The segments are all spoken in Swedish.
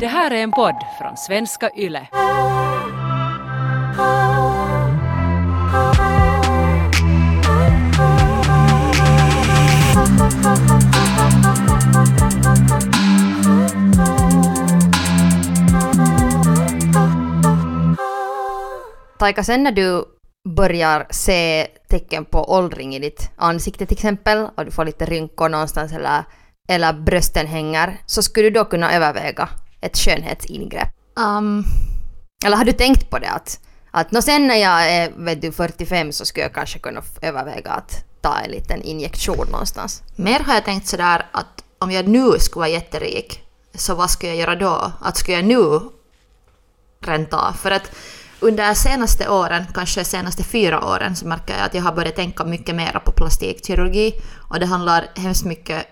Det här är en podd från svenska YLE. Taika, sen när du börjar se tecken på åldring i ditt ansikte till exempel och du får lite rynkor någonstans eller, eller brösten hänger så skulle du då kunna överväga ett skönhetsingrepp? Um, Eller har du tänkt på det att, att nå sen när jag är vet du, 45 så skulle jag kanske kunna överväga att ta en liten injektion någonstans? mer har jag tänkt sådär att om jag nu skulle vara jätterik, så vad ska jag göra då? Att ska jag nu ränta? För att under de senaste åren, kanske de senaste fyra åren, så märker jag att jag har börjat tänka mycket mer på plastikkirurgi. Och det handlar hemskt mycket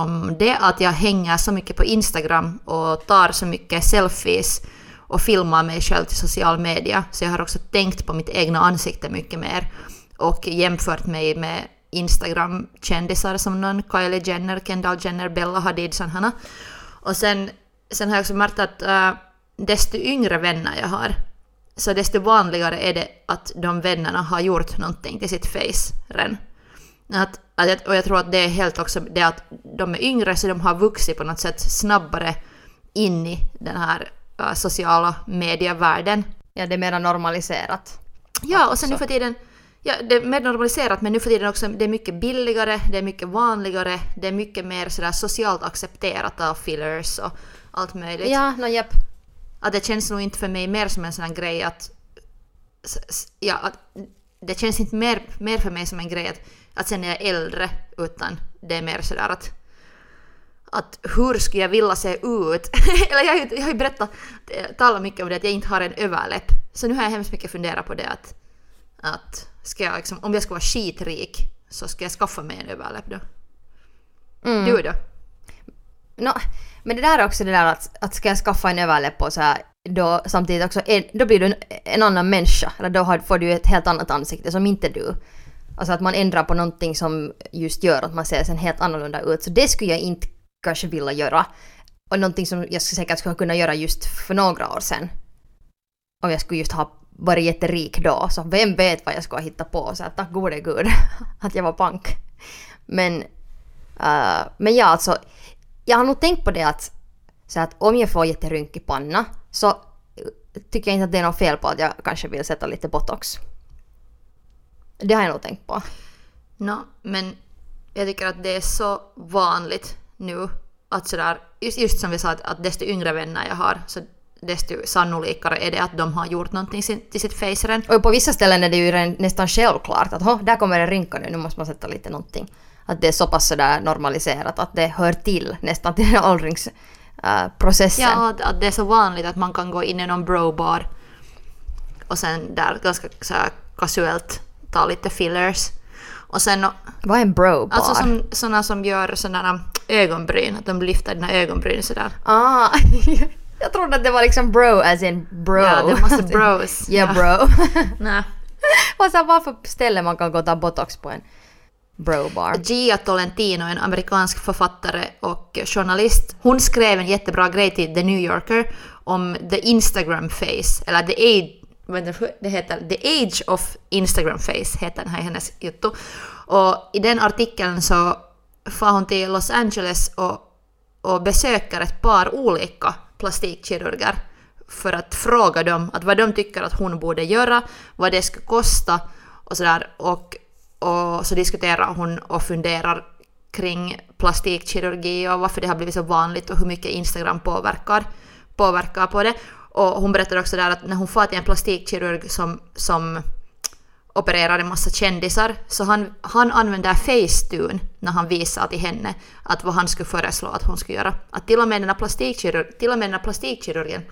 om det att jag hänger så mycket på Instagram och tar så mycket selfies och filmar mig själv till social media. Så jag har också tänkt på mitt egna ansikte mycket mer och jämfört mig med Instagram-kändisar som någon Kylie Jenner, Kendall Jenner, Bella Hadid, sådana. Och sen, sen har jag också märkt att uh, desto yngre vänner jag har, så desto vanligare är det att de vännerna har gjort någonting till sitt face redan. Att, att, jag- och jag tror att det är helt också det att de är yngre så de har vuxit på något sätt snabbare in i den här äh, sociala medievärlden. Ja, det är mer normaliserat. Ja, och sen Så. nu för tiden, ja, det är mer normaliserat men nu för tiden också, det är mycket billigare, det är mycket vanligare, det är mycket mer sådär socialt accepterat av fillers och allt möjligt. Ja, no, japp. Att det känns nog inte för mig mer som en sån här grej att... Ja, att det känns inte mer, mer för mig som en grej att, att sen är jag äldre, utan det är mer sådär att... Att hur skulle jag vilja se ut? Eller jag, jag har ju berättat, talat mycket om det, att jag inte har en överläpp. Så nu har jag hemskt mycket funderat på det att... Att ska jag liksom, om jag ska vara skitrik så ska jag skaffa mig en överläpp då. Mm. Du då? Nå, men det där är också det där att, att ska jag skaffa en överläpp och så här, då samtidigt också, en, då blir du en, en annan människa. Eller då har, får du ett helt annat ansikte som inte du. Alltså att man ändrar på någonting som just gör att man ser sen helt annorlunda ut. Så det skulle jag inte kanske vilja göra. Och någonting som jag säkert skulle kunna göra just för några år sedan. Om jag skulle just ha varit jätterik då. Så vem vet vad jag skulle ha hittat på. Så att tack gode gud att jag var pank. Men, uh, men ja, alltså. Jag har nog tänkt på det att, så att om jag får jätterynkig panna så eh, tycker jag inte att det är något fel på att jag kanske vill sätta lite botox. Det har jag nog tänkt på. Nå, men jag tycker att det är så vanligt nu att sådär, just, just som vi sa, att, att desto yngre vänner jag har, så desto sannolikare är det att de har gjort någonting till sitt face redan. Och på vissa ställen är det ju nästan självklart att "Hå, där kommer en rynka nu, nu måste man sätta lite någonting. Att det är så pass sådär normaliserat att det hör till nästan till den åldringsprocessen. Ja, att, att det är så vanligt att man kan gå in i någon bro-bar och sen där ganska så här casuellt ta lite fillers. Och sen Vad är en bro bar? alltså som, såna som gör sådana ögonbryn, att de lyfter dina ögonbryn sådär. Ah, jag trodde att det var liksom bro as in bro. Ja, det massa bros. ja, Ja. bro. Nej. Vad så vad för ställe man kan gå och ta botox på en Brobar. Gia Tolentino, en amerikansk författare och journalist, hon skrev en jättebra grej till The New Yorker om the Instagram face, eller the age, det heter, the age of Instagram face heter den här hennes jotto. Och i den artikeln så far hon till Los Angeles och, och besöker ett par olika plastikkirurger för att fråga dem att vad de tycker att hon borde göra, vad det skulle kosta och sådär. Och, och så diskuterar hon och funderar kring plastikkirurgi och varför det har blivit så vanligt och hur mycket Instagram påverkar, påverkar på det. Och hon berättar också där att när hon får till en plastikkirurg som, som opererar en massa kändisar, så han, han använder Facetune när han visar till henne att vad han skulle föreslå att hon skulle göra. Att till och med den här plastikkirurgen, till och med den här plastikkirurgen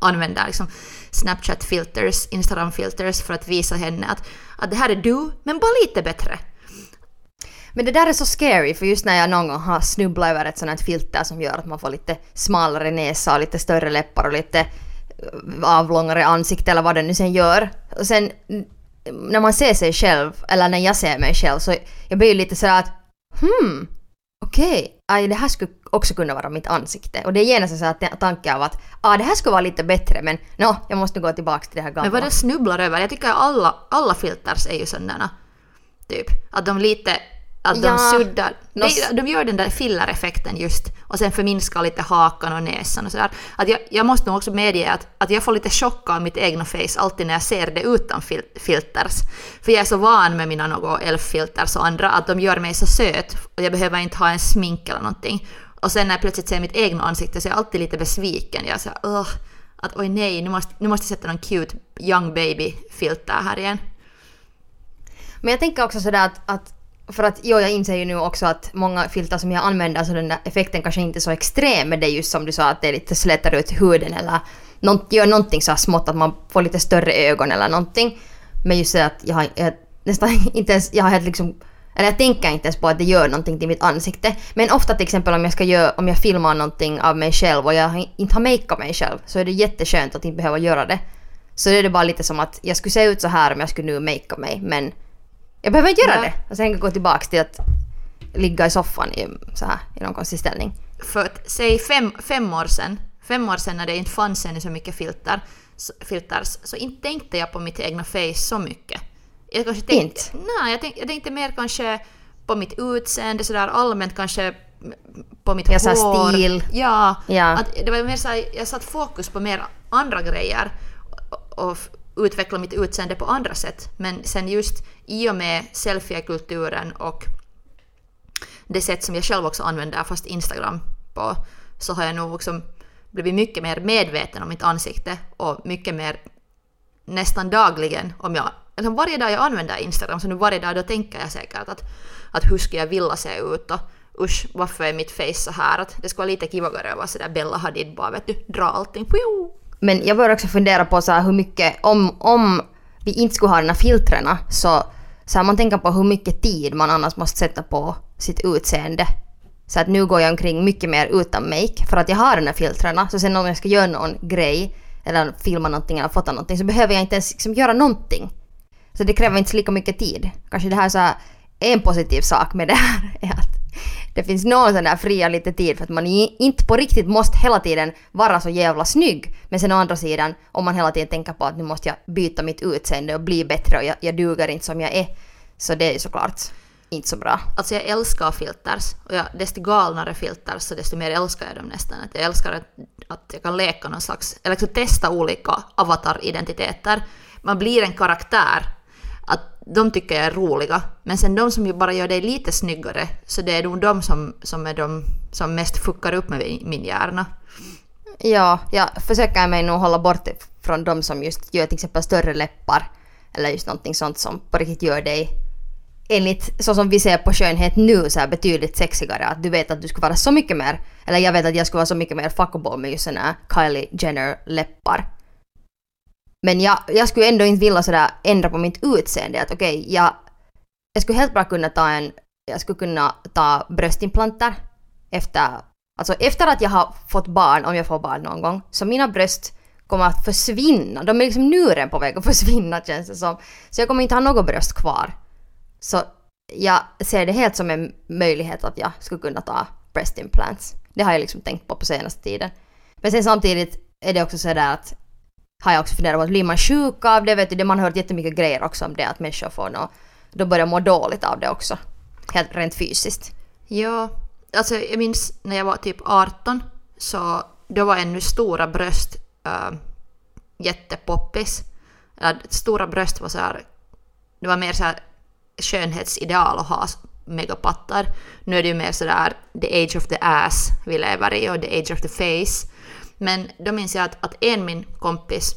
använder liksom Snapchat-filters, Instagram-filters för att visa henne att, att det här är du, men bara lite bättre. Men det där är så scary för just när jag någon gång har snubblat över ett sånt här filter som gör att man får lite smalare näsa och lite större läppar och lite eh, avlångare ansikte eller vad det nu sen gör. Och sen när man ser sig själv, eller när jag ser mig själv så jag blir ju lite sådär att hmm, okej, aj, det här skulle också kunna vara mitt ansikte. Och det är genast en sån här tanke av att ah, det här skulle vara lite bättre men nå, jag måste gå tillbaka till det här gamla. Men vad det snubblar över, jag tycker alla, alla filters är ju sådana. Typ, att de lite att de Ja, suddar. De, de gör den där fillereffekten just och sen förminskar lite hakan och näsan och sådär. Att jag, jag måste nog också medge att, att jag får lite chock av mitt egna face alltid när jag ser det utan fil, filters. För jag är så van med mina något elf-filters och andra att de gör mig så söt och jag behöver inte ha en smink eller någonting. Och sen när jag plötsligt ser mitt egna ansikte så är jag alltid lite besviken. Jag är så här, "Ugh, att oj nej, nu måste, nu måste jag sätta någon cute young baby-filter här igen. Men jag tänker också sådär att, att för att jo, jag inser ju nu också att många filtar som jag använder så den där effekten kanske inte är så extrem men det är just som du sa att det är lite slätar ut huden eller nånt, gör någonting så här smått att man får lite större ögon eller någonting. Men just det att jag har jag, nästan inte ens, jag har helt liksom eller jag tänker inte ens på att det gör någonting till mitt ansikte. Men ofta till exempel om jag ska göra, om jag filmar någonting av mig själv och jag inte har makeat mig själv så är det jätteskönt att inte behöva göra det. Så det är det bara lite som att jag skulle se ut så här om jag skulle nu makea mig men jag behöver inte göra Ja. det. Och sen kan jag gå tillbaka till att ligga i soffan i, så här, i någon konstig ställning. för att säg fem, fem år sedan, fem år sedan när det inte fanns ännu så mycket filter, så, filters, så inte tänkte jag på mitt egna face så mycket. Jag kanske tänkte, Inte? Nej, jag tänkte, jag tänkte mer kanske på mitt utseende sådär allmänt kanske på mitt Ja, så här hår. stil. Ja, Ja. Att det var mer så här, jag satt fokus på mer andra grejer och, och utveckla mitt utseende på andra sätt. Men sen just i och med selfiekulturen och det sätt som jag själv också använder fast Instagram på så har jag nog också blivit mycket mer medveten om mitt ansikte och mycket mer nästan dagligen om jag alltså varje dag jag använder Instagram så nu varje dag då tänker jag säkert att, att hur ska jag vilja se ut och usch varför är mitt face så här? Att det skulle vara lite kivagare att vara sådär Bella Hadid bara vet du dra allting. Men jag börjar också fundera på så här hur mycket, om, om vi inte skulle ha de här filtrerna så, så här, man tänker på hur mycket tid man annars måste sätta på sitt utseende. Så att nu går jag omkring mycket mer utan make för att jag har de här filtrerna. Så sen om jag ska göra någon grej eller filma någonting eller fota någonting så behöver jag inte ens liksom göra någonting. Så det kräver inte lika mycket tid. Kanske det här så här, en positiv sak med det här är att det finns någon sån där fria lite tid för att man inte på riktigt måste hela tiden vara så jävla snygg. Men sen å andra sidan, om man hela tiden tänker på att nu måste jag byta mitt utseende och bli bättre och jag, jag duger inte som jag är. Så det är ju såklart inte så bra. Alltså jag älskar filters och jag, desto galnare filters så desto mer älskar jag dem nästan. Att jag älskar att, att jag kan leka någon slags, eller liksom testa olika avataridentiteter. Man blir en karaktär. Att de tycker jag är roliga. Men sen de som ju bara gör dig lite snyggare, så det är nog de som, som är de som mest fuckar upp med min- hjärna. Ja, jag försöker mig nog hålla bort från de som just gör till exempel större läppar. Eller just någonting sånt som på riktigt gör dig enligt så som vi ser på skönhet nu så här betydligt sexigare. Att du vet att du skulle vara så mycket mer, eller jag vet att jag skulle vara så mycket mer fuckable med just såna Kylie Jenner läppar. Men jag, jag skulle ändå inte vilja sådär ändra på mitt utseende. Att okej, jag, jag skulle helt bra kunna ta en, jag skulle kunna ta bröstimplanter efter, alltså efter att jag har fått barn, om jag får barn någon gång. Så mina bröst kommer att försvinna. De är liksom nu redan på väg att försvinna känns det som. Så jag kommer inte ha något bröst kvar. Så jag ser det helt som en möjlighet att jag skulle kunna ta breast implants. Det har jag liksom tänkt på på senaste tiden. Men sen samtidigt är det också sådär att har jag också funderat på att blir man sjuk av det, vet du, det man har hört jättemycket grejer också om det att människor får något, då börjar må dåligt av det också. Helt rent fysiskt. Ja, alltså jag minns när jag var typ 18 så då var ännu stora bröst äh, jättepoppis. Ja, stora bröst var så här, det var mer så här skönhetsideal att ha megapattar. Nu är det ju mer sådär the age of the ass vi lever i och the age of the face. Men då minns jag att, att en min kompis,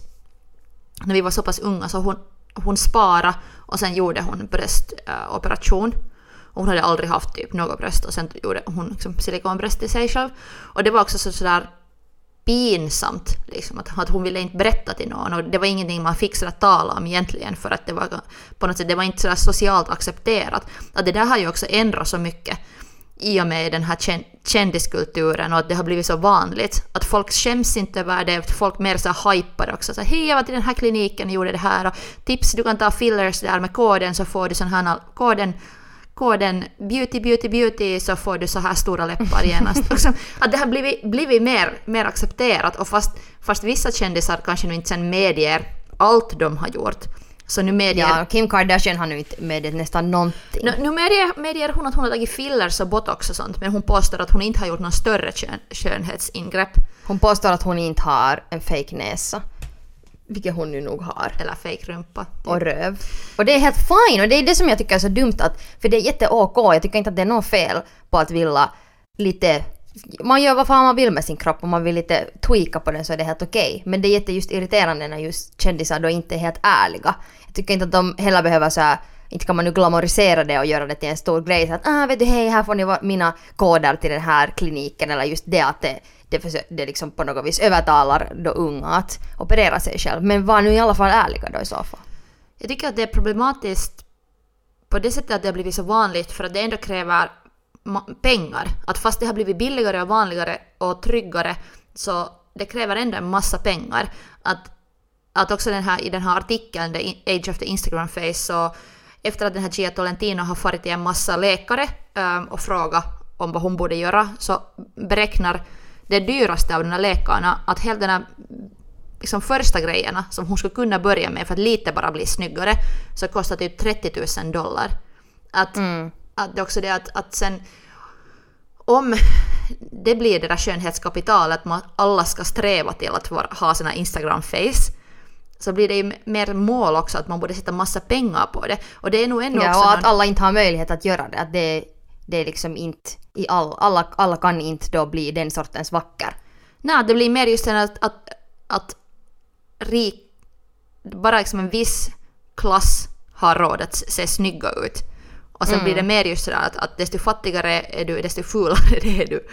när vi var så pass unga så hon, hon sparade och sen gjorde hon bröstoperation. Och hon hade aldrig haft typ något bröst och sen gjorde hon liksom silikonbröst till sig själv. Och det var också så sådär pinsamt, liksom, att, att hon ville inte berätta till någon och det var ingenting man fick sådär tala om egentligen för att det var på något sätt, det var inte sådär socialt accepterat. Att det där har ju också ändrat så mycket i och med den här kän- kändiskulturen och att det har blivit så vanligt. Att folk skäms inte över det, att folk mer så hypar också. Så hej jag var till den här kliniken och gjorde det här och tips du kan ta fillers där med koden så får du sån här koden koden beauty, beauty, beauty så får du så här stora läppar genast. Också, att det har blivit, blivit mer, mer accepterat och fast, fast vissa kändisar kanske nu inte sen medger allt de har gjort. Så nu medger, Ja, Kim Kardashian har nu inte medgett nästan någonting. nu, nu medger, medger hon att hon har tagit fillers och botox och sånt men hon påstår att hon inte har gjort någon större skön, skönhetsingrepp Hon påstår att hon inte har en fake näsa. Vilket hon ju nog har. eller fake rumpa. Och röv. Och det är helt fine och det är det som jag tycker är så dumt att, för det är jätte-OK, jag tycker inte att det är något fel på att vilja lite man gör vad fan man vill med sin kropp och man vill lite tweaka på den så är det helt okej. Men det är jätte just irriterande när just kändisar då inte är helt ärliga. Jag tycker inte att de heller behöver så här, inte kan man nu glamorisera det och göra det till en stor grej så att ah vet du hej här får ni mina koder till den här kliniken eller just det att det, det, försö- det liksom på något vis övertalar då unga att operera sig själv. Men var nu i alla fall ärliga då i så fall. Jag tycker att det är problematiskt på det sättet att det har blivit så vanligt för att det ändå kräver pengar. Att fast det har blivit billigare och vanligare och tryggare så det kräver ändå en massa pengar. Att, att också den här, i den här artikeln, The Age of the Instagram Face, så efter att den här Gia Tolentino har farit till en massa läkare um, och frågat om vad hon borde göra så beräknar det dyraste av de här läkarna att hela den här liksom första grejerna som hon skulle kunna börja med för att lite bara bli snyggare så kostar typ 30 000 dollar. Att, mm att det är också det att, att sen om det blir det där skönhetskapitalet att man alla ska sträva till att ha sina Instagram-face så blir det ju mer mål också att man borde sätta massa pengar på det. Och det är nog ändå Ja, också och någon- att alla inte har möjlighet att göra det. Att det, det är liksom inte i all, alla, alla kan inte då bli den sortens vacker. Nej, det blir mer just den att, att, att rik, bara liksom en viss klass har råd att se snygga ut. Och sen blir det mer just sådär att, att desto fattigare är du, desto fulare är du.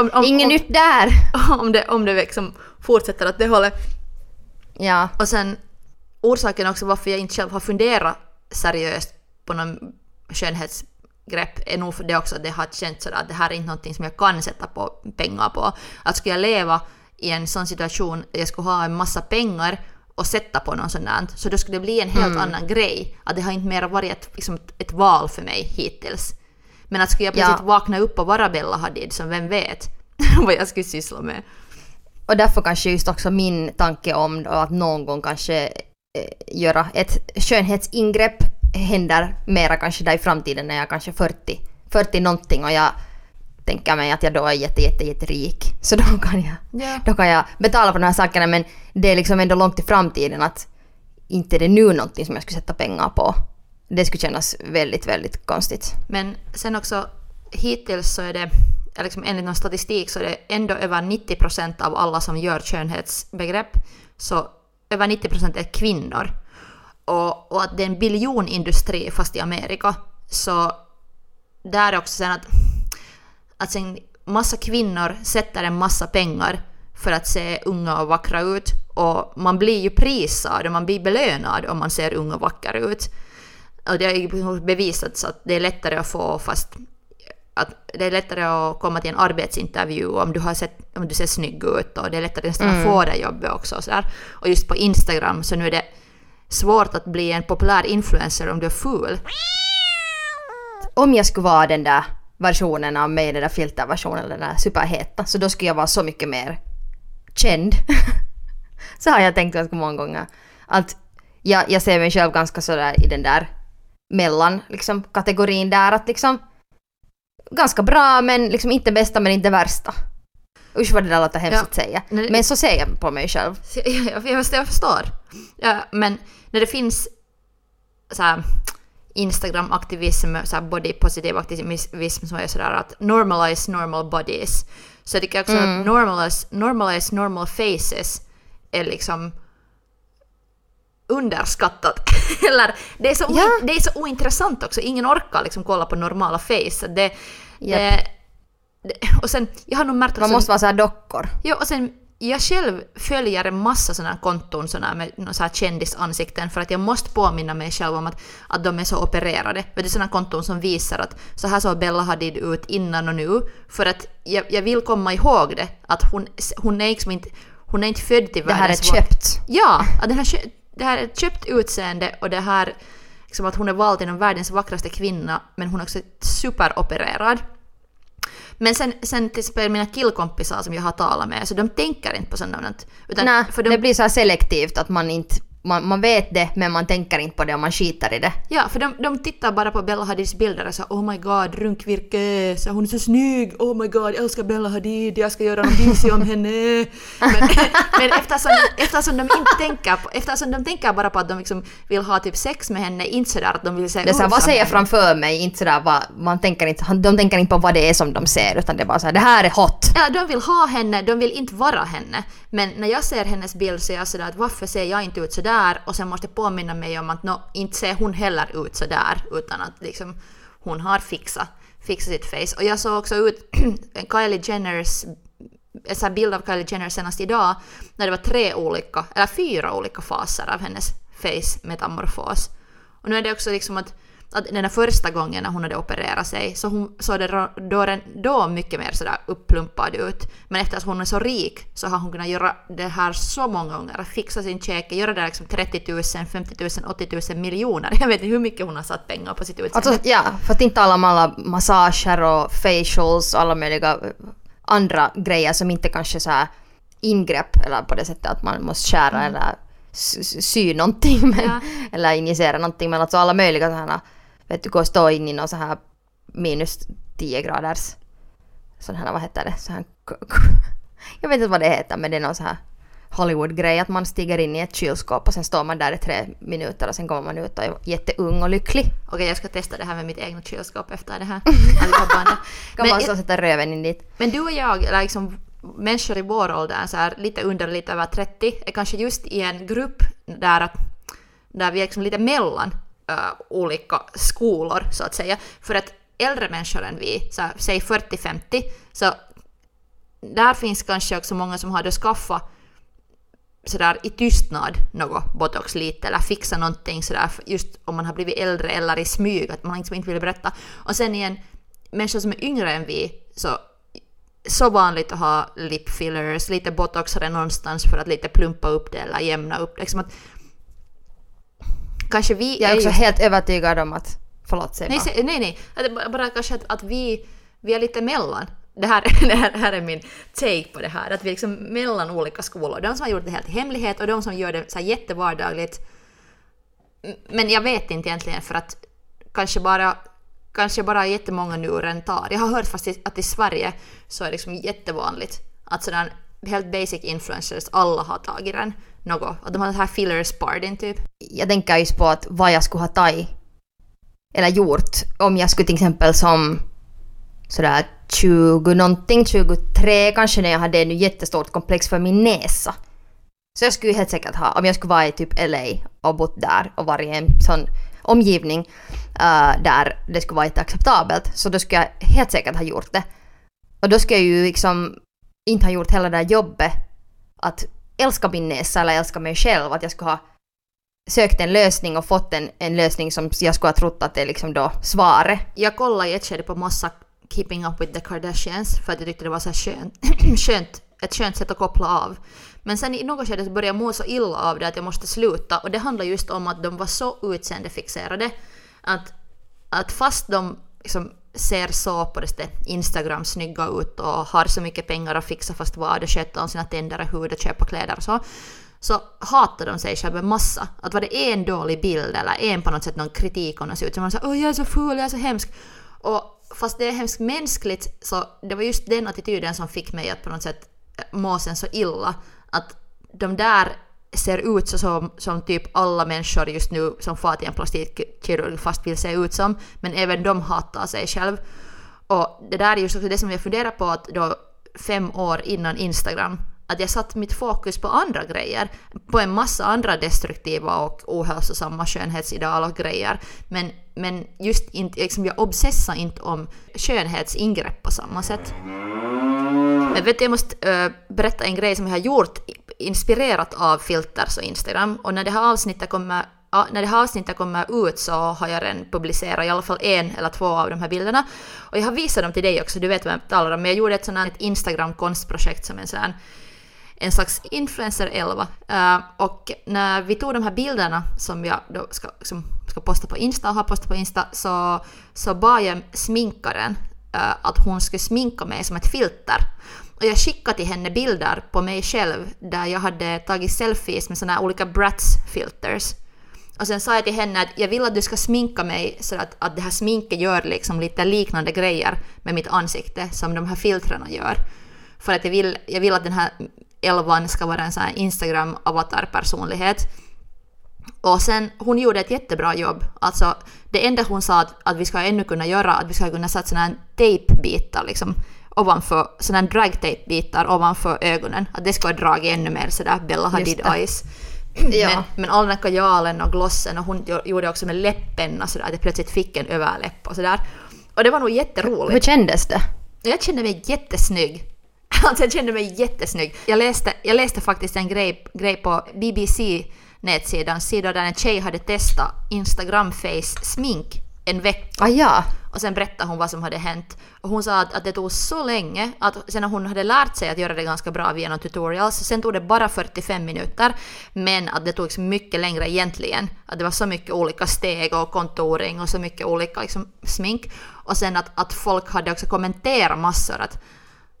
om, om, Inget om, nytt där! om det, om det liksom fortsätter åt det hållet. Ja. Och sen orsaken också varför jag inte själv har funderat seriöst på någon skönhetsgrepp är nog för det också att det har känts sådär att det här är inte någonting som jag kan sätta på pengar på. Att skulle jag leva i en sån situation jag skulle ha en massa pengar och sätta på någon sån där, så då skulle det bli en helt annan grej. Att det har inte mer varit ett, liksom, ett val för mig hittills. Men att skulle jag Ja. plötsligt vakna upp och vara Bella Hadid, så vem vet vad jag skulle syssla med. Och därför kanske just också min tanke om att någon gång kanske eh, göra ett skönhetsingrepp händer mera kanske där i framtiden när jag är kanske 40, 40 någonting och jag tänker mig att jag då är jätte, jätte, jätterik. Så då kan jag, Ja. då kan jag betala för de här sakerna men det är liksom ändå långt i framtiden att inte det är nu någonting som jag skulle sätta pengar på. Det skulle kännas väldigt, väldigt konstigt. Men sen också hittills så är det, liksom enligt någon statistik så är det ändå över 90% av alla som gör skönhetsbegrepp, så över 90% är kvinnor. Och, och att det är en biljonindustri fast i Amerika, så där är också sen att, att sen massa kvinnor sätter en massa pengar för att se unga och vackra ut och man blir ju prisad och man blir belönad om man ser ung och vacker ut. Och det har ju bevisats att det är lättare att få fast att det är lättare att komma till en arbetsintervju om du, har sett, om du ser snygg ut och det är lättare nästan att få det jobbet också. Och, så där. och just på Instagram så nu är det svårt att bli en populär influencer om du är ful. Om jag skulle vara den där versionen av mig, den där filterversionen, den där superheta, så då skulle jag vara så mycket mer känd. så har jag tänkt ganska många gånger. Att jag, jag ser mig själv ganska sådär i den där mellan liksom, kategorin där att liksom ganska bra men liksom inte bästa men inte värsta. Usch vad det där låter hemskt Ja. att säga. Nej, Men så ser jag på mig själv. Jag, jag, jag förstår. Ja, men när det finns så här, Instagram-aktivism, så positive aktivism som är sådär att normalize normal bodies. Så jag tycker också att normalize, normalize normal faces är liksom underskattat. Eller det är, så Ja. det är så ointressant också, ingen orkar liksom kolla på normala face. Det, Japp. det, det, och sen, jag har nog märkt Man också- måste vara så här dockor. Jo, och sen jag själv följer en massa sådana här konton såna med så här kändisansikten för att jag måste påminna mig själv om att, att de är så opererade. Vet du, sådana konton som visar att så här såg Bella Hadid ut innan och nu. För att jag, jag vill komma ihåg det, att hon, hon, är, liksom inte, hon är inte född till Det här är köpt. Ja, att det här, det här är ett köpt utseende och det här liksom att hon är vald till den världens vackraste kvinna, men hon är också superopererad. Men sen, sen till exempel mina killkompisar som jag har talat med, så de tänker inte på sådant. Utan Nej, de, det blir så selektivt att man inte man, man vet det men man tänker inte på det och man skiter i det. Ja, för de, de tittar bara på Bella Hadids bilder och säger oh my god, runkvirke, så hon är så snygg, oh my god, jag älskar Bella Hadid, jag ska göra en bici om henne. Men, men eftersom, eftersom de inte tänker på, eftersom de tänker bara på att de liksom vill ha typ sex med henne, inte sådär att de vill se Det är så här, ut vad som ser jag framför mig? Inte sådär vad, man tänker inte, de tänker inte på vad det är som de ser utan det är bara så här, det här är hot. Ja, de vill ha henne, de vill inte vara henne. Men när jag ser hennes bild så är jag sådär att varför ser jag inte ut sådär? Och sen måste jag påminna mig om att no, inte ser hon heller ut så där utan att liksom hon har fixat, fixat sitt face. Och jag såg också ut Kylie Jenners en sån bild av Kylie Jenner senast idag när det var tre olika, eller fyra olika faser av hennes face metamorfos. Och nu är det också liksom att, att den första gången när hon hade opererat sig så hon såg det då, då, mycket mer sådär upplumpad ut. Men eftersom hon är så rik så har hon kunnat göra det här så många gånger, fixa sin käke, göra det liksom 30 000, 50 000, 80 000 miljoner. Jag vet inte hur mycket hon har satt pengar på sitt utseende. Alltså ja, för att inte tala om alla massager och facials och alla möjliga eh, andra grejer som inte kanske så här ingrepp eller på det sättet att man måste skära eller sy, sy någonting men, Ja. eller injicera någonting men alltså alla möjliga sådana vet du, gå och stå in i någon så här minus 10 graders sån här, vad heter det, så här, jag vet inte vad det heter men det är någon så här Hollywood-grej att man stiger in i ett kylskåp och sen står man där i tre minuter och sen kommer man ut och är jätteung och lycklig. Okej, jag ska testa det här med mitt egna kylskåp efter det här. Kan man Men- så sätta röven in dit. Men du och jag, liksom människor i vår ålder, så här, lite under, lite över 30, är kanske just i en grupp där, att, där vi är liksom lite mellan uh, olika skolor, så att säga. För att äldre människor än vi, så säg 40-50, så där finns kanske också många som har skaffat sådär i tystnad något botox lite eller fixa någonting sådär just om man har blivit äldre eller i smyg att man liksom inte vill berätta. Och sen igen, människor som är yngre än vi så så vanligt att ha lip fillers, lite botoxare någonstans för att lite plumpa upp det eller jämna upp det. Liksom att, kanske vi Jag är också helt övertygad om att... Förlåt, säg Nej, bara. se, nej, nej. Att bara- kanske att, att vi, vi är lite mellan. Det här, det här, här är min take på det här. Att vi är liksom mellan olika skolor. De som har gjort det helt i hemlighet och de som gör det så här jättevardagligt. Men jag vet inte egentligen för att kanske bara kanske bara jättemånga nu rentar. Jag har hört fast att i Sverige så är det liksom jättevanligt att sådär helt basic influencers, alla har tagit den. Något. Och de har den här fillers partyn typ. Jag tänker just på att vad jag skulle ha tagit eller gjort om jag skulle till exempel som sådär 20 någonting, 23 kanske när jag hade ett jättestort komplex för min näsa. Så jag skulle helt säkert ha, om jag skulle vara i typ LA och bott där och varit i en sån omgivning uh, där det skulle vara inte acceptabelt, så då skulle jag helt säkert ha gjort det. Och då skulle jag ju liksom inte ha gjort hela det där jobbet att älska min näsa eller älska mig själv, att jag skulle ha sökt en lösning och fått en, en lösning som jag skulle ha trott att det är liksom då svaret. Jag kollade i ett skede på massa Keeping Up With The Kardashians för att jag tyckte det var så här skönt, skönt, ett skönt sätt att koppla av. Men sen i något skede så började jag må så illa av det att jag måste sluta och det handlar just om att de var så utseendefixerade att, att fast de liksom ser så på det Instagram snygga ut och har så mycket pengar att fixa fast vad och sköta om sina tänder och hud och köpa kläder och så så hatar de sig själva en massa. Att var det en dålig bild eller en på något sätt någon kritik om de ser ut så man säger åh jag är så ful, jag är så hemsk. Och fast det är hemskt mänskligt så det var just den attityden som fick mig att på något sätt må sen så illa. Att de där ser ut så som, som typ alla människor just nu som far till en plastikkirurg fast vill se ut som. Men även de hatar sig själv. Och det där är just också det som jag funderar på att då fem år innan Instagram att jag satt mitt fokus på andra grejer, på en massa andra destruktiva och ohälsosamma skönhetsideal och grejer. Men, men just inte, liksom jag obsessar inte om skönhetsingrepp på samma sätt. Men vet du, jag måste äh, berätta en grej som jag har gjort inspirerat av filters och Instagram. Och när det här avsnittet kommer, ja, när det här avsnittet kommer ut så har jag redan publicerat i alla fall en eller två av de här bilderna. Och jag har visat dem till dig också, du vet vad jag talar om. Men jag gjorde ett sånt här Instagram-konstprojekt som en sån en slags influencer 11. Uh, eh, och när vi tog de här bilderna som jag då ska, som ska posta på Insta och har postat på Insta så, så bad jag sminkaren Eh, att hon skulle sminka mig som ett filter. Och jag skickade till henne bilder på mig själv där jag hade tagit selfies med såna här olika Bratz-filters. Och sen sa jag till henne att jag vill att du ska sminka mig så att, att det här sminket gör liksom lite liknande grejer med mitt ansikte som de här filtrarna gör. För att jag vill, jag vill att den här Elvan ska vara en sån här Instagram-avatar-personlighet. Och sen, hon gjorde ett jättebra jobb. Alltså, det enda hon sa att, att vi ska ännu kunna göra, att vi ska kunna sätta såna här tejpbitar liksom ovanför, såna här dragtejpbitar ovanför ögonen. Att det ska vara dragit ännu mer sådär Bella Hadid eyes. Ja. Men, men all den här kajalen och glossen och hon gjorde också med läppenna sådär att jag plötsligt fick en överläpp och sådär. Och det var nog jätteroligt. Hur kändes det? Jag kände mig jättesnygg. Alltså jag kände mig jättesnygg. Jag läste, jag läste faktiskt en grej, grej på BBC nätsidan, sida där en tjej hade testat Instagram face smink en vecka. Ah, ja. Och sen berättade hon vad som hade hänt. Och hon sa att, att det tog så länge, att sen när hon hade lärt sig att göra det ganska bra via tutorials, sen tog det bara 45 minuter, men att det tog mycket längre egentligen. Att det var så mycket olika steg och kontoring och så mycket olika liksom, smink. Och sen att, att folk hade också kommenterat massor att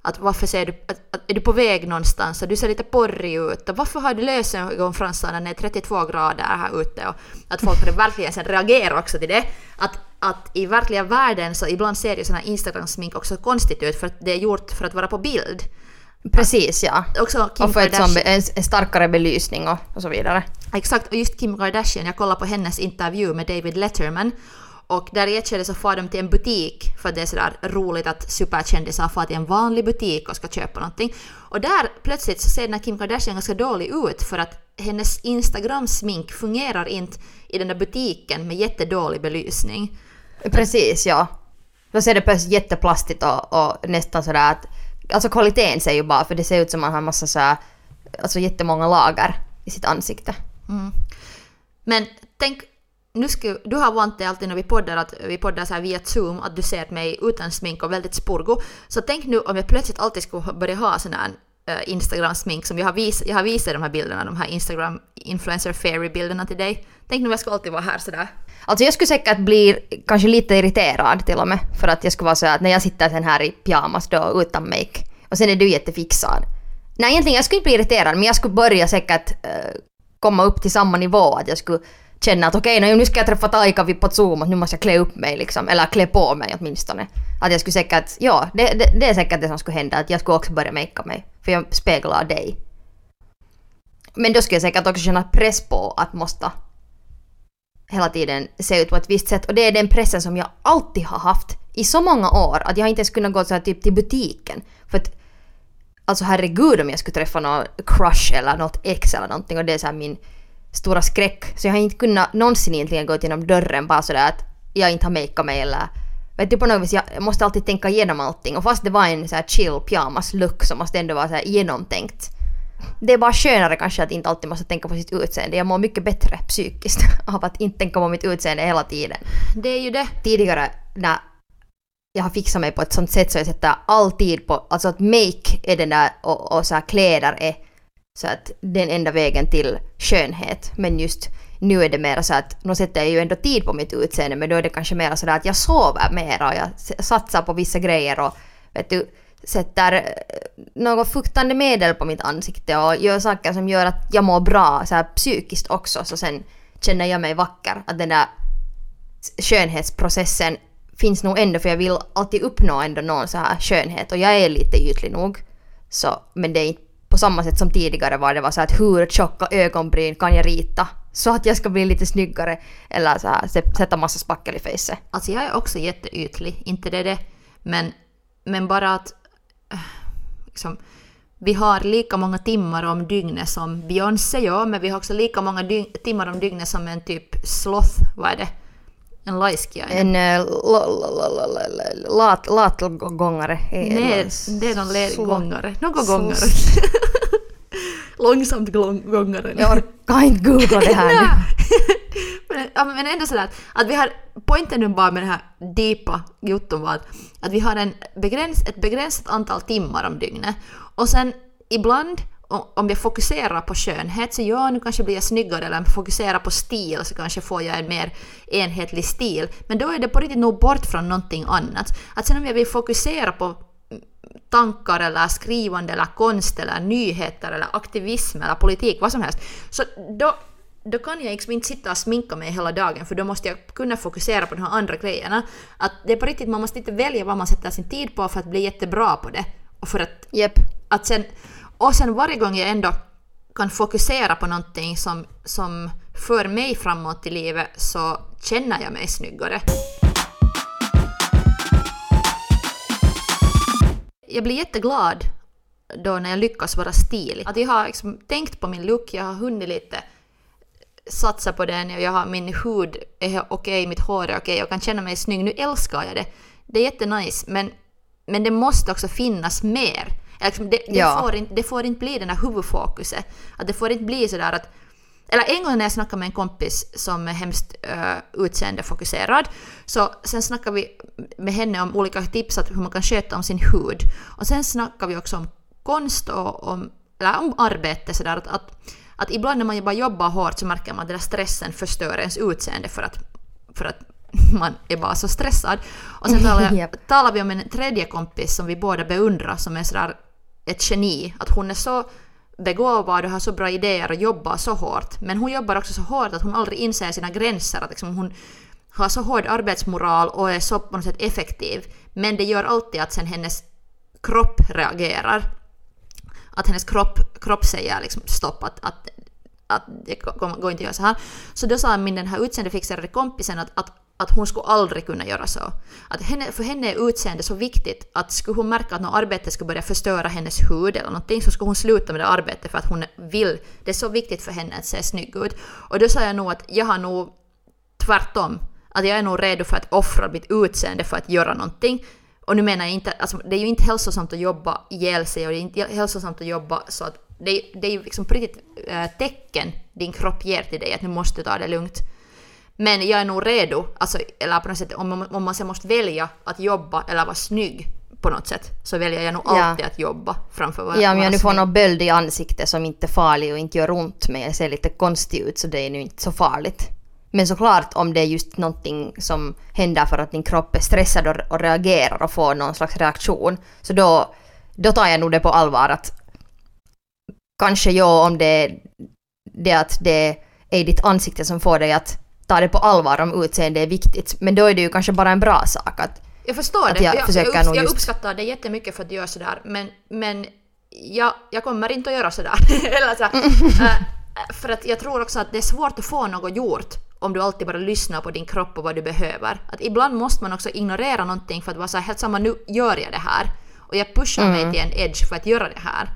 att varför ser du, att, att, är du på väg någonstans och du ser lite porrig ut och varför har du lösögonfransar när det är 32 grader här ute och att folk hade verkligen sen reagerat också till det. Att, att i verkliga världen så ibland ser ju sådana Instagram-smink också konstigt ut för att det är gjort för att vara på bild. Precis ja. Också Kim och för ett Kardashian. sån, en, en starkare belysning och, och så vidare. Exakt, och just Kim Kardashian, jag kollade på hennes intervju med David Letterman och där i ett skede så far de till en butik för att det är sådär roligt att superkändisar far till en vanlig butik och ska köpa någonting. Och där plötsligt så ser den här Kim Kardashian ganska dålig ut för att hennes Instagram-smink fungerar inte i den där butiken med jättedålig belysning. Precis ja. Då ser det plötsligt jätteplastigt och, och nästan sådär att... Alltså kvaliteten ser ju bara för det ser ut som man har massa såhär... Alltså jättemånga lager i sitt ansikte. Men tänk, nu ska, du har vant dig alltid när vi poddar, att vi poddar så här via Zoom, att du ser mig utan smink och väldigt spurgo. Så tänk nu om jag plötsligt alltid skulle börja ha sån här eh, Instagram-smink som jag har, vis, jag har visat de här bilderna, de här Instagram influencer fairy-bilderna till dig. Tänk nu om jag skulle alltid vara här sådär. Alltså jag skulle säkert bli kanske lite irriterad till och med. För att jag skulle vara så att när jag sitter sen här i pyjamas då utan make. Och sen är du jättefixad. Nej egentligen jag skulle inte bli irriterad men jag skulle börja säkert eh, komma upp till samma nivå. Att jag skulle känna att okej okay, nu ska jag träffa Taika vid på Zoom och nu måste jag klä upp mig liksom. Eller klä på mig åtminstone. Att jag skulle säkert, ja det, det, det är säkert det som skulle hända. Att jag skulle också börja makea mig. För jag speglar dig. Men då skulle jag säkert också känna press på att måste hela tiden se ut på ett visst sätt. Och det är den pressen som jag alltid har haft i så många år att jag inte ens kunnat gå så här typ till butiken. För att alltså herregud om jag skulle träffa någon crush eller något ex eller någonting och det är så här min stora skräck. Så jag har inte kunnat någonsin egentligen gå genom dörren bara sådär att jag inte har makeat mig eller Vet du på något vis, jag måste alltid tänka igenom allting och fast det var en så chill pyjamas look så måste det ändå vara så genomtänkt. Det är bara skönare kanske att inte alltid måste tänka på sitt utseende. Jag mår mycket bättre psykiskt av att inte tänka på mitt utseende hela tiden. Det är ju det. Tidigare när jag har fixat mig på ett sånt sätt så jag sätter all tid på, alltså att make är den där och, och så här kläder är så att den enda vägen till skönhet. Men just nu är det mer så att, nu sätter jag ju ändå tid på mitt utseende men då är det kanske mer sådär att jag sover mer och jag satsar på vissa grejer och vet du, sätter eh, något fuktande medel på mitt ansikte och gör saker som gör att jag mår bra så här psykiskt också så sen känner jag mig vacker. Att den där skönhetsprocessen finns nog ändå för jag vill alltid uppnå ändå någon så här skönhet och jag är lite ytlig nog. Så, men det är inte på samma sätt som tidigare var det var så att hur tjocka ögonbryn kan jag rita så att jag ska bli lite snyggare eller så här, sä- sätta massa spackel i facet. Alltså jag är också jätteytlig, inte det det. Men, men bara att... äh, Liksom, vi har lika många timmar om dygnet som Beyoncé gör, men vi har också lika många timmar om dygnet som en typ sloth, vad är det? En lajskiainen. En uh, lat, latgångare. Eh, Nej, det är någon le- sl- gångare. Någon gångare. Långsamt glång- gångare. Jag orkar inte googla det här men, ja, men ändå sådär att, att vi har, poängen nu bara med det här deepa jutton var att, att vi har en begräns, ett begränsat antal timmar om dygnet. Och sen ibland, om jag fokuserar på skönhet så ja, nu kanske blir jag snyggare, eller om jag fokuserar på stil så kanske får jag en mer enhetlig stil. Men då är det på riktigt nog bort från någonting annat. Att sen om jag vill fokusera på tankar eller skrivande eller konst eller nyheter eller aktivism eller politik, vad som helst, så då, då kan jag liksom inte sitta och sminka mig hela dagen för då måste jag kunna fokusera på de här andra grejerna. Att det är på riktigt, man måste inte välja vad man sätter sin tid på för att bli jättebra på det. Och för att Jep. att sen, och sen varje gång jag ändå kan fokusera på någonting som, som för mig framåt i livet så känner jag mig snyggare. Jag blir jätteglad då när jag lyckas vara stilig. Att jag har liksom tänkt på min look, jag har hunnit lite satsa på den, jag har min hud är okej, mitt hår är okej, jag kan känna mig snygg. Nu älskar jag det. Det är jättenice, men, men det måste också finnas mer. Liksom det, det, Ja. får inte, det får inte bli den här huvudfokuset. Att det får inte bli sådär att... Eller en gång när jag snackade med en kompis som är hemskt uh, utseendefokuserad, så sen snackade vi med henne om olika tips att hur man kan sköta om sin hud. Och sen snackade vi också om konst och om, eller om arbete sådär att, att, att ibland när man bara jobbar hårt så märker man att den där stressen förstör ens utseende för att, för att man är bara så stressad. Och sen jag, Japp. talar vi om en tredje kompis som vi båda beundrar som är sådär ett geni. Att hon är så begåvad och har så bra idéer och jobbar så hårt. Men hon jobbar också så hårt att hon aldrig inser sina gränser. Att liksom hon har så hård arbetsmoral och är så på något sätt effektiv. Men det gör alltid att sen hennes kropp reagerar. Att hennes kropp, kropp säger liksom stopp, att, att, att det går går inte att göra så här. Så då sa min den här utseendefixerade kompisen att, att, att hon skulle aldrig kunna göra så. Att henne, för henne är utseende så viktigt att skulle hon märka att något arbete skulle börja förstöra hennes hud eller någonting så skulle hon sluta med det arbetet för att hon vill. Det är så viktigt för henne att se snygg ut. Och då sa jag nog att jag har nog tvärtom. Att jag är nog redo för att offra mitt utseende för att göra någonting. Och nu menar jag inte, alltså det är ju inte hälsosamt att jobba ihjäl sig och det är inte hälsosamt att jobba så att det, det är ju liksom på riktigt äh, tecken din kropp ger till dig att nu måste du ta det lugnt. Men jag är nog redo, alltså, eller på något sätt om man, om man sen måste välja att jobba eller vara snygg på något sätt så väljer jag nog Ja. alltid att jobba framför vara Ja, om jag nu får någon böld i ansiktet som inte är farlig och inte gör ont men jag ser lite konstig ut så det är nu inte så farligt. Men såklart om det är just någonting som händer för att din kropp är stressad och, och reagerar och får någon slags reaktion så då, då tar jag nog det på allvar att kanske ja om det är det att det är ditt ansikte som får dig att ta det på allvar om utseende är viktigt. Men då är det ju kanske bara en bra sak att Jag förstår Att det. jag Jag, försöker jag, nog jag uppskattar det jättemycket för att du gör sådär. Men, men jag, jag kommer inte att göra sådär. Eller så, äh, för att jag tror också att det är svårt att få något gjort om du alltid bara lyssnar på din kropp och vad du behöver. Att ibland måste man också ignorera någonting för att vara så här, helt samma nu gör jag det här. Och jag pushar mig till en edge för att göra det här.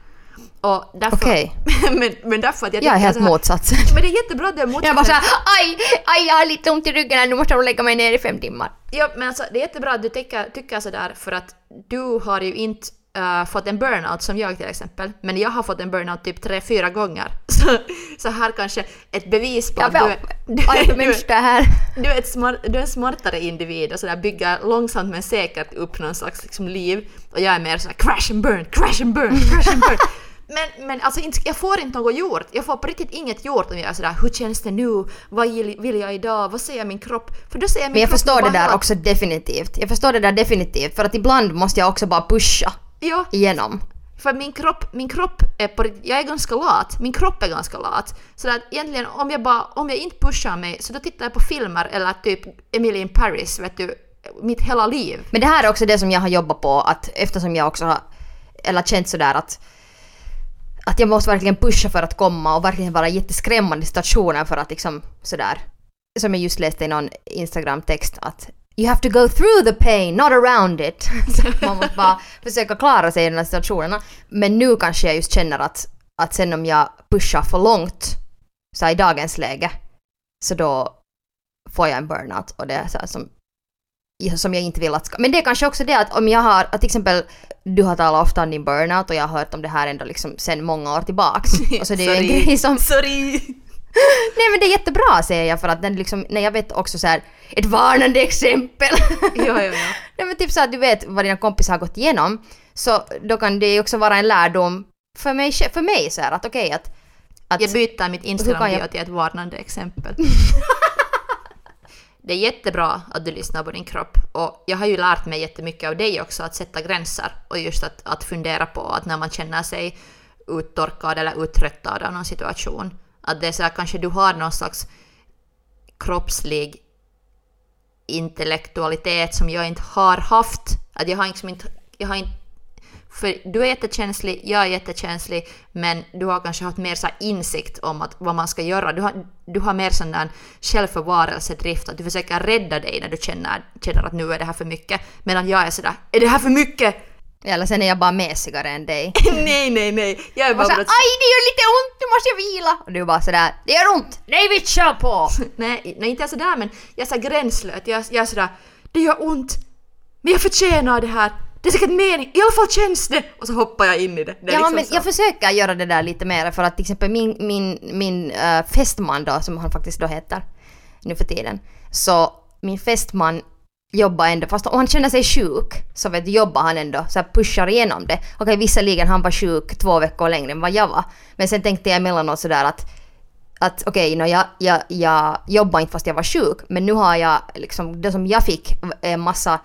Och därför, Okej. men, men därför att jag jag är helt motsatsen. Men det är jättebra att du är Jag bara motsatsen. såhär aj, aj jag har lite ont i ryggen här, nu måste jag lägga mig ner i fem timmar. Ja, men alltså, det är jättebra att du tycker, tycker sådär för att du har ju inte äh, fått en burnout som jag till exempel. Men jag har fått en burnout typ tre, fyra gånger. Så, så här kanske ett bevis på att du är, vill du, aj du, människa det här. du, är ett smart, du är en smartare individ och sådär bygger långsamt men säkert upp någon slags liksom, liv. Och jag är mer såhär crash and burn, crash and burn, crash and burn. Men, men alltså jag får inte något gjort. Jag får på riktigt inget gjort om jag är sådär hur känns det nu? Vad vill, jag idag? Vad säger min kropp? För då säger min Men jag kropp förstår det där också definitivt. Jag förstår det där definitivt för att ibland måste jag också bara pusha Ja, igenom. För min kropp, min kropp är på jag är ganska lat, min kropp är ganska lat. Så att egentligen om jag bara, om jag inte pushar mig så då tittar jag på filmer eller typ Emily in Paris, vet du, mitt hela liv. Men det här är också det som jag har jobbat på att eftersom jag också har eller känt sådär att att jag måste verkligen pusha för att komma och verkligen vara i jätteskrämmande situationer för att liksom sådär som jag just läste i någon Instagram-text att You have to go through the pain, not around it. Så man måste bara försöka klara sig i de här situationerna. Men nu kanske jag just känner att, att sen om jag pushar för långt så i dagens läge så då får jag en burnout och det är så här som som jag inte vill att ska... Men det är kanske också det att om jag har, att till exempel du har talat ofta om din burnout och jag har hört om det här ändå liksom sen många år tillbaks. Och så det är en grej som... Sorry! Nej men det är jättebra säger jag för att den liksom, nej jag vet också så här ett varnande exempel. ja, ja, ja. nej men typ så att du vet vad dina kompisar har gått igenom. Så då kan det ju också vara en lärdom för mig, för mig så är att okej att, att Jag byter mitt Instagram-bio till ett varnande exempel. det är jättebra att du lyssnar på din kropp och jag har ju lärt mig jättemycket av dig också att sätta gränser och just att, att fundera på att när man känner sig uttorkad eller uttröttad av någon situation att det är så här, kanske du har någon slags kroppslig intellektualitet som jag inte har haft. Att jag har liksom inte, jag har inte för du är jättekänslig, jag är jättekänslig, men du har kanske haft mer så insikt om att, vad man ska göra. Du har, du har mer sån där självförvarelsedrift, att du försöker rädda dig när du känner, känner att nu är det här för mycket. Medan jag är sådär, är det här för mycket? Eller sen är jag bara mesigare än dig. nej, nej, nej. Jag är bara så, bra- aj det gör lite ont, nu måste jag vila! Och du bara sådär, det gör ont! Nej vi kör på! Nej, nej, inte sådär men jag är så här gränslös. Jag, jag är sådär, det gör ont, men jag förtjänar det här. Det är säkert mening, i alla fall känns det! Och så hoppar jag in i det. det Ja liksom men så. jag försöker göra det där lite mer för att till exempel min, min, min äh, fästman då, som han faktiskt då heter nu för tiden, så min fästman jobbar ändå, fast om han känner sig sjuk så vet jobbar han ändå, så här pushar igenom det. Okej visserligen han var sjuk två veckor längre än vad jag var, men sen tänkte jag emellanåt sådär att att okej, okay, jag, jag, jag jobbar inte fast jag var sjuk, men nu har jag liksom, det som jag fick en massa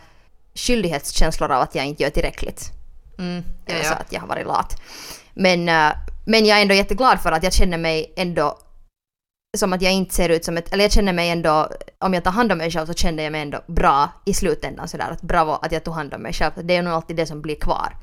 skyldighetskänslor av att jag inte gör tillräckligt. Mm, ja, ja. så att jag har varit lat. Men, eh, men jag är ändå jätteglad för att jag känner mig ändå som att jag inte ser ut som ett, eller jag känner mig ändå, om jag tar hand om mig själv så känner jag mig ändå bra i slutändan sådär att bravo att jag tog hand om mig själv. Det är nog alltid det som blir kvar.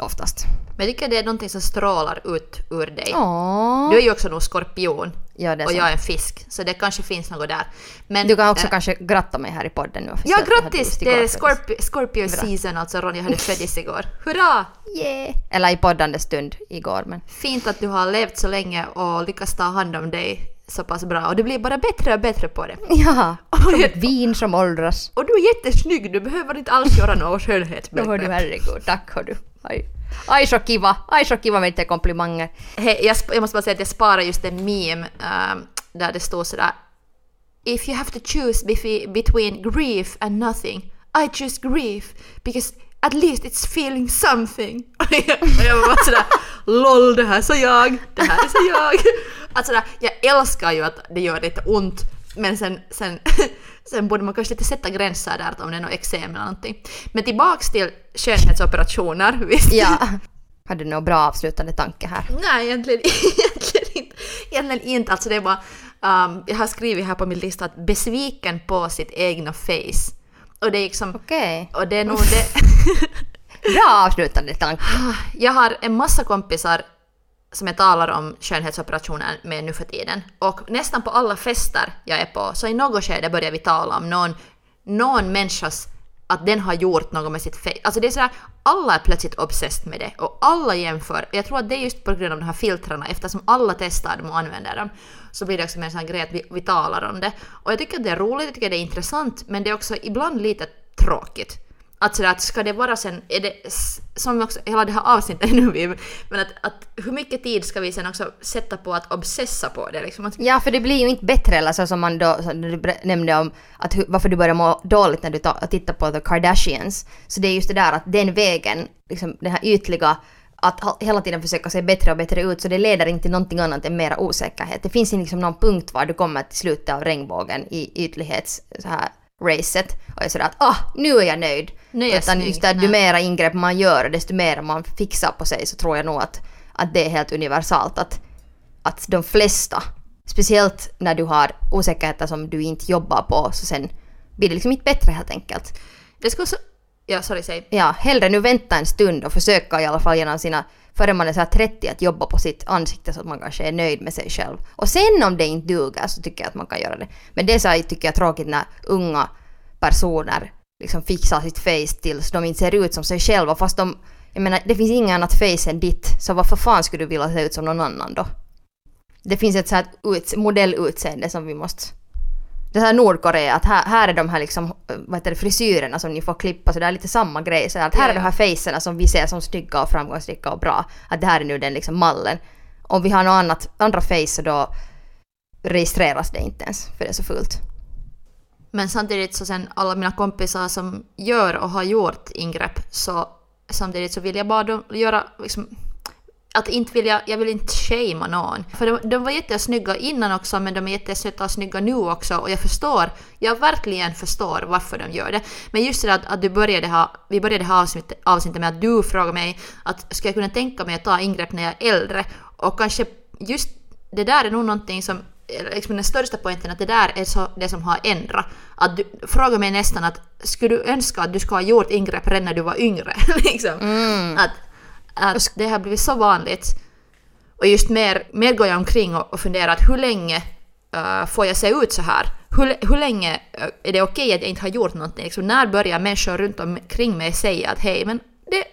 Oftast. Men jag tycker det är någonting som strålar ut ur dig. Åh. Du är ju också nog skorpion Ja, det är och sant. jag är en fisk, så det kanske finns något där. Men, Du kan också eh, kanske gratta mig här i podden nu. Ja, grattis! Det är. Scorpio, Scorpio season, alltså Ronja hade föddes igår. Hurra! Yeah. Eller i poddande stund igår men. Fint att du har levt så länge och lyckats ta hand om dig så pass bra och du blir bara bättre och bättre på det. Ja, som ett vin som åldras. Och du är jättesnygg, du behöver inte alls göra något Då hör du skönhetsmakeup. herregud, tack hör du. Aj. Aj så kiva, aj så kiva med lite komplimanger. Hey, jag, jag måste bara säga att jag sparar just en meme ehm, där det står sådär If you have to choose between grief and nothing, I choose grief because at least it's feeling something. Och jag var bara sådär LOL, det här sa jag, det här är så jag. Alltså där, jag älskar ju att det gör lite ont men sen, sen, sen borde man kanske lite sätta gränser där om det är något eksem eller någonting. Men tillbaks till skönhetsoperationer. Visst? Ja. Hade du någon bra avslutande tanke här? Nej, egentligen, egentligen inte. Egentligen inte. Alltså det är bara, um, jag har skrivit här på min lista att besviken på sitt egna face. Och det är liksom, Okej. och det är nog det. Bra avslutande tanke. jag har en massa kompisar som jag talar om skönhetsoperationer med nu för tiden. Och nästan på alla fester jag är på så i något skede börjar vi tala om någon, någon människas att den har gjort något med sitt face. Alltså det är sådär, alla är plötsligt obsessed med det och alla jämför. Jag tror att det är just på grund av de här filtrarna eftersom alla testar dem och använder dem så blir det också mer en sån grej att vi, vi talar om det. Och jag tycker att det är roligt, jag tycker det är intressant men det är också ibland lite tråkigt. Att sådär att ska det vara sen, är det som också hela det här avsnittet nu, vi- men att, att hur mycket tid ska vi sen också sätta på att obsessa på det liksom? Att, Ja, för det blir ju inte bättre eller så som man då som du nämnde om att varför du börjar må dåligt när du ta, tittar på The Kardashians. Så det är just det där att den vägen, liksom den här ytliga, att hela tiden försöka se bättre och bättre ut så det leder inte till någonting annat än mera osäkerhet. Det finns inte liksom någon punkt var du kommer till slutet av regnbågen i ytlighets så här racet och är sådär att ah, nu är jag nöjd. Nu är jag Utan snygg. just där, ju mera ingrepp man gör och desto mer man fixar på sig så tror jag nog att, att det är helt universalt att att de flesta, speciellt när du har osäkerheter som du inte jobbar på, så sen blir det liksom inte bättre helt enkelt. det skulle så... Ja, sorry, säg. Ja, hellre nu vänta en stund och försöka i alla fall genom sina, före man är så här 30, att jobba på sitt ansikte så att man kanske är nöjd med sig själv. Och sen om det inte duger så tycker jag att man kan göra det. Men det är så här, tycker jag tråkigt när unga personer liksom fixar sitt face tills de inte ser ut som sig själva fast de, jag menar det finns inget annat face än ditt, så varför fan skulle du vilja se ut som någon annan då? Det finns ett så här ut, modellutseende som vi måste det här Nordkorea, att här, här är de här liksom, eh, vad heter det, frisyrerna som ni får klippa, så det är lite samma grej. Så att här är de här facerna som vi ser som snygga och framgångsrika och bra. Att det här är nu den liksom mallen. Om vi har något annat, andra face så då registreras det inte ens, för det är så fult. Men samtidigt så sen alla mina kompisar som gör och har gjort ingrepp så samtidigt så vill jag bara göra liksom, att inte vill jag, vill inte shamea någon. För de, de var jättesnygga innan också men de är jättesöta och snygga nu också och jag förstår, jag verkligen förstår varför de gör det. Men just det att, att du började ha, vi började ha avsnitt, avsnittet med att du frågade mig att ska jag kunna tänka mig att ta ingrepp när jag är äldre och kanske just det där är nog någonting som liksom den största poängen att det där är så det som har ändrat. Att du frågar mig nästan att skulle du önska att du skulle ha gjort ingrepp redan när du var yngre? liksom. Mm. Att, att det har blivit så vanligt. Och just mer, mer går jag omkring och, och funderar att hur länge uh, får jag se ut så här? Hur, hur länge uh, är det okej okay att jag inte har gjort någonting? Liksom, när börjar människor runt omkring mig säga att hej, men det,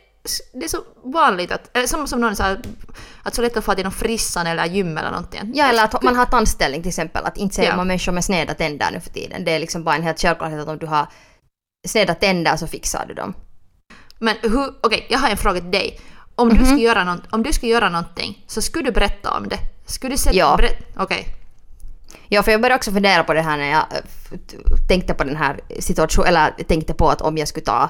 det är så vanligt att, eller som, som någon sa, att så lätt att få till någon frissan eller gym eller någonting. Ja, eller att man har tandställning till exempel. Att inte säger Ja. man människor med sneda tänder nu för tiden. Det är liksom bara en helt självklarhet att om du har sneda tänder så fixar du dem. Men hur, okej, jag har en fråga till dig. Om, du skulle göra något, om du skulle göra någonting så skulle du berätta om det? Skulle du sätta, Ja. Okej. Ja, för jag började också fundera på det här när jag eh, tänkte på den här situationen, eller tänkte på att om jag skulle ta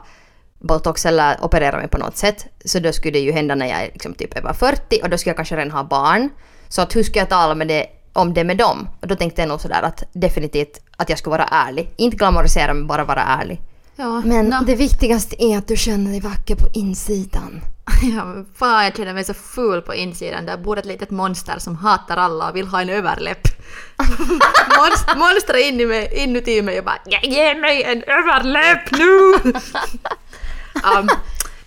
botox eller operera mig på något sätt, så då skulle det ju hända när jag är liksom typ över 40 och då skulle jag kanske redan ha barn. Så att hur ska jag tala med det, om det med dem? Och då tänkte jag nog sådär att definitivt att jag skulle vara ärlig. Inte glamorisera men bara vara ärlig. Ja, Men nå. det viktigaste är att du känner dig vacker på insidan. Ja, fan, jag känner mig så ful på insidan. Där bor ett litet monster som hatar alla och vill ha en överläpp. Monst- Monstret in i mig, inuti mig och bara "Ja, ge mig en överläpp nu! um,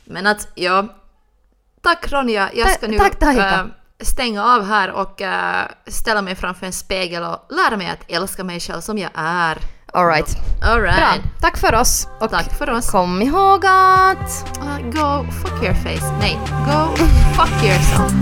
men att, ja. Tack Ronja, jag ska nu tack, Taika. äh, stänga av här och äh, ställa mig framför en spegel och lära mig att älska mig själv som jag är. Alright. Alright. Bra. Tack för oss. Och Tack för oss. kom ihåg att... Uh, go fuck your face. Nej, go fuck yourself.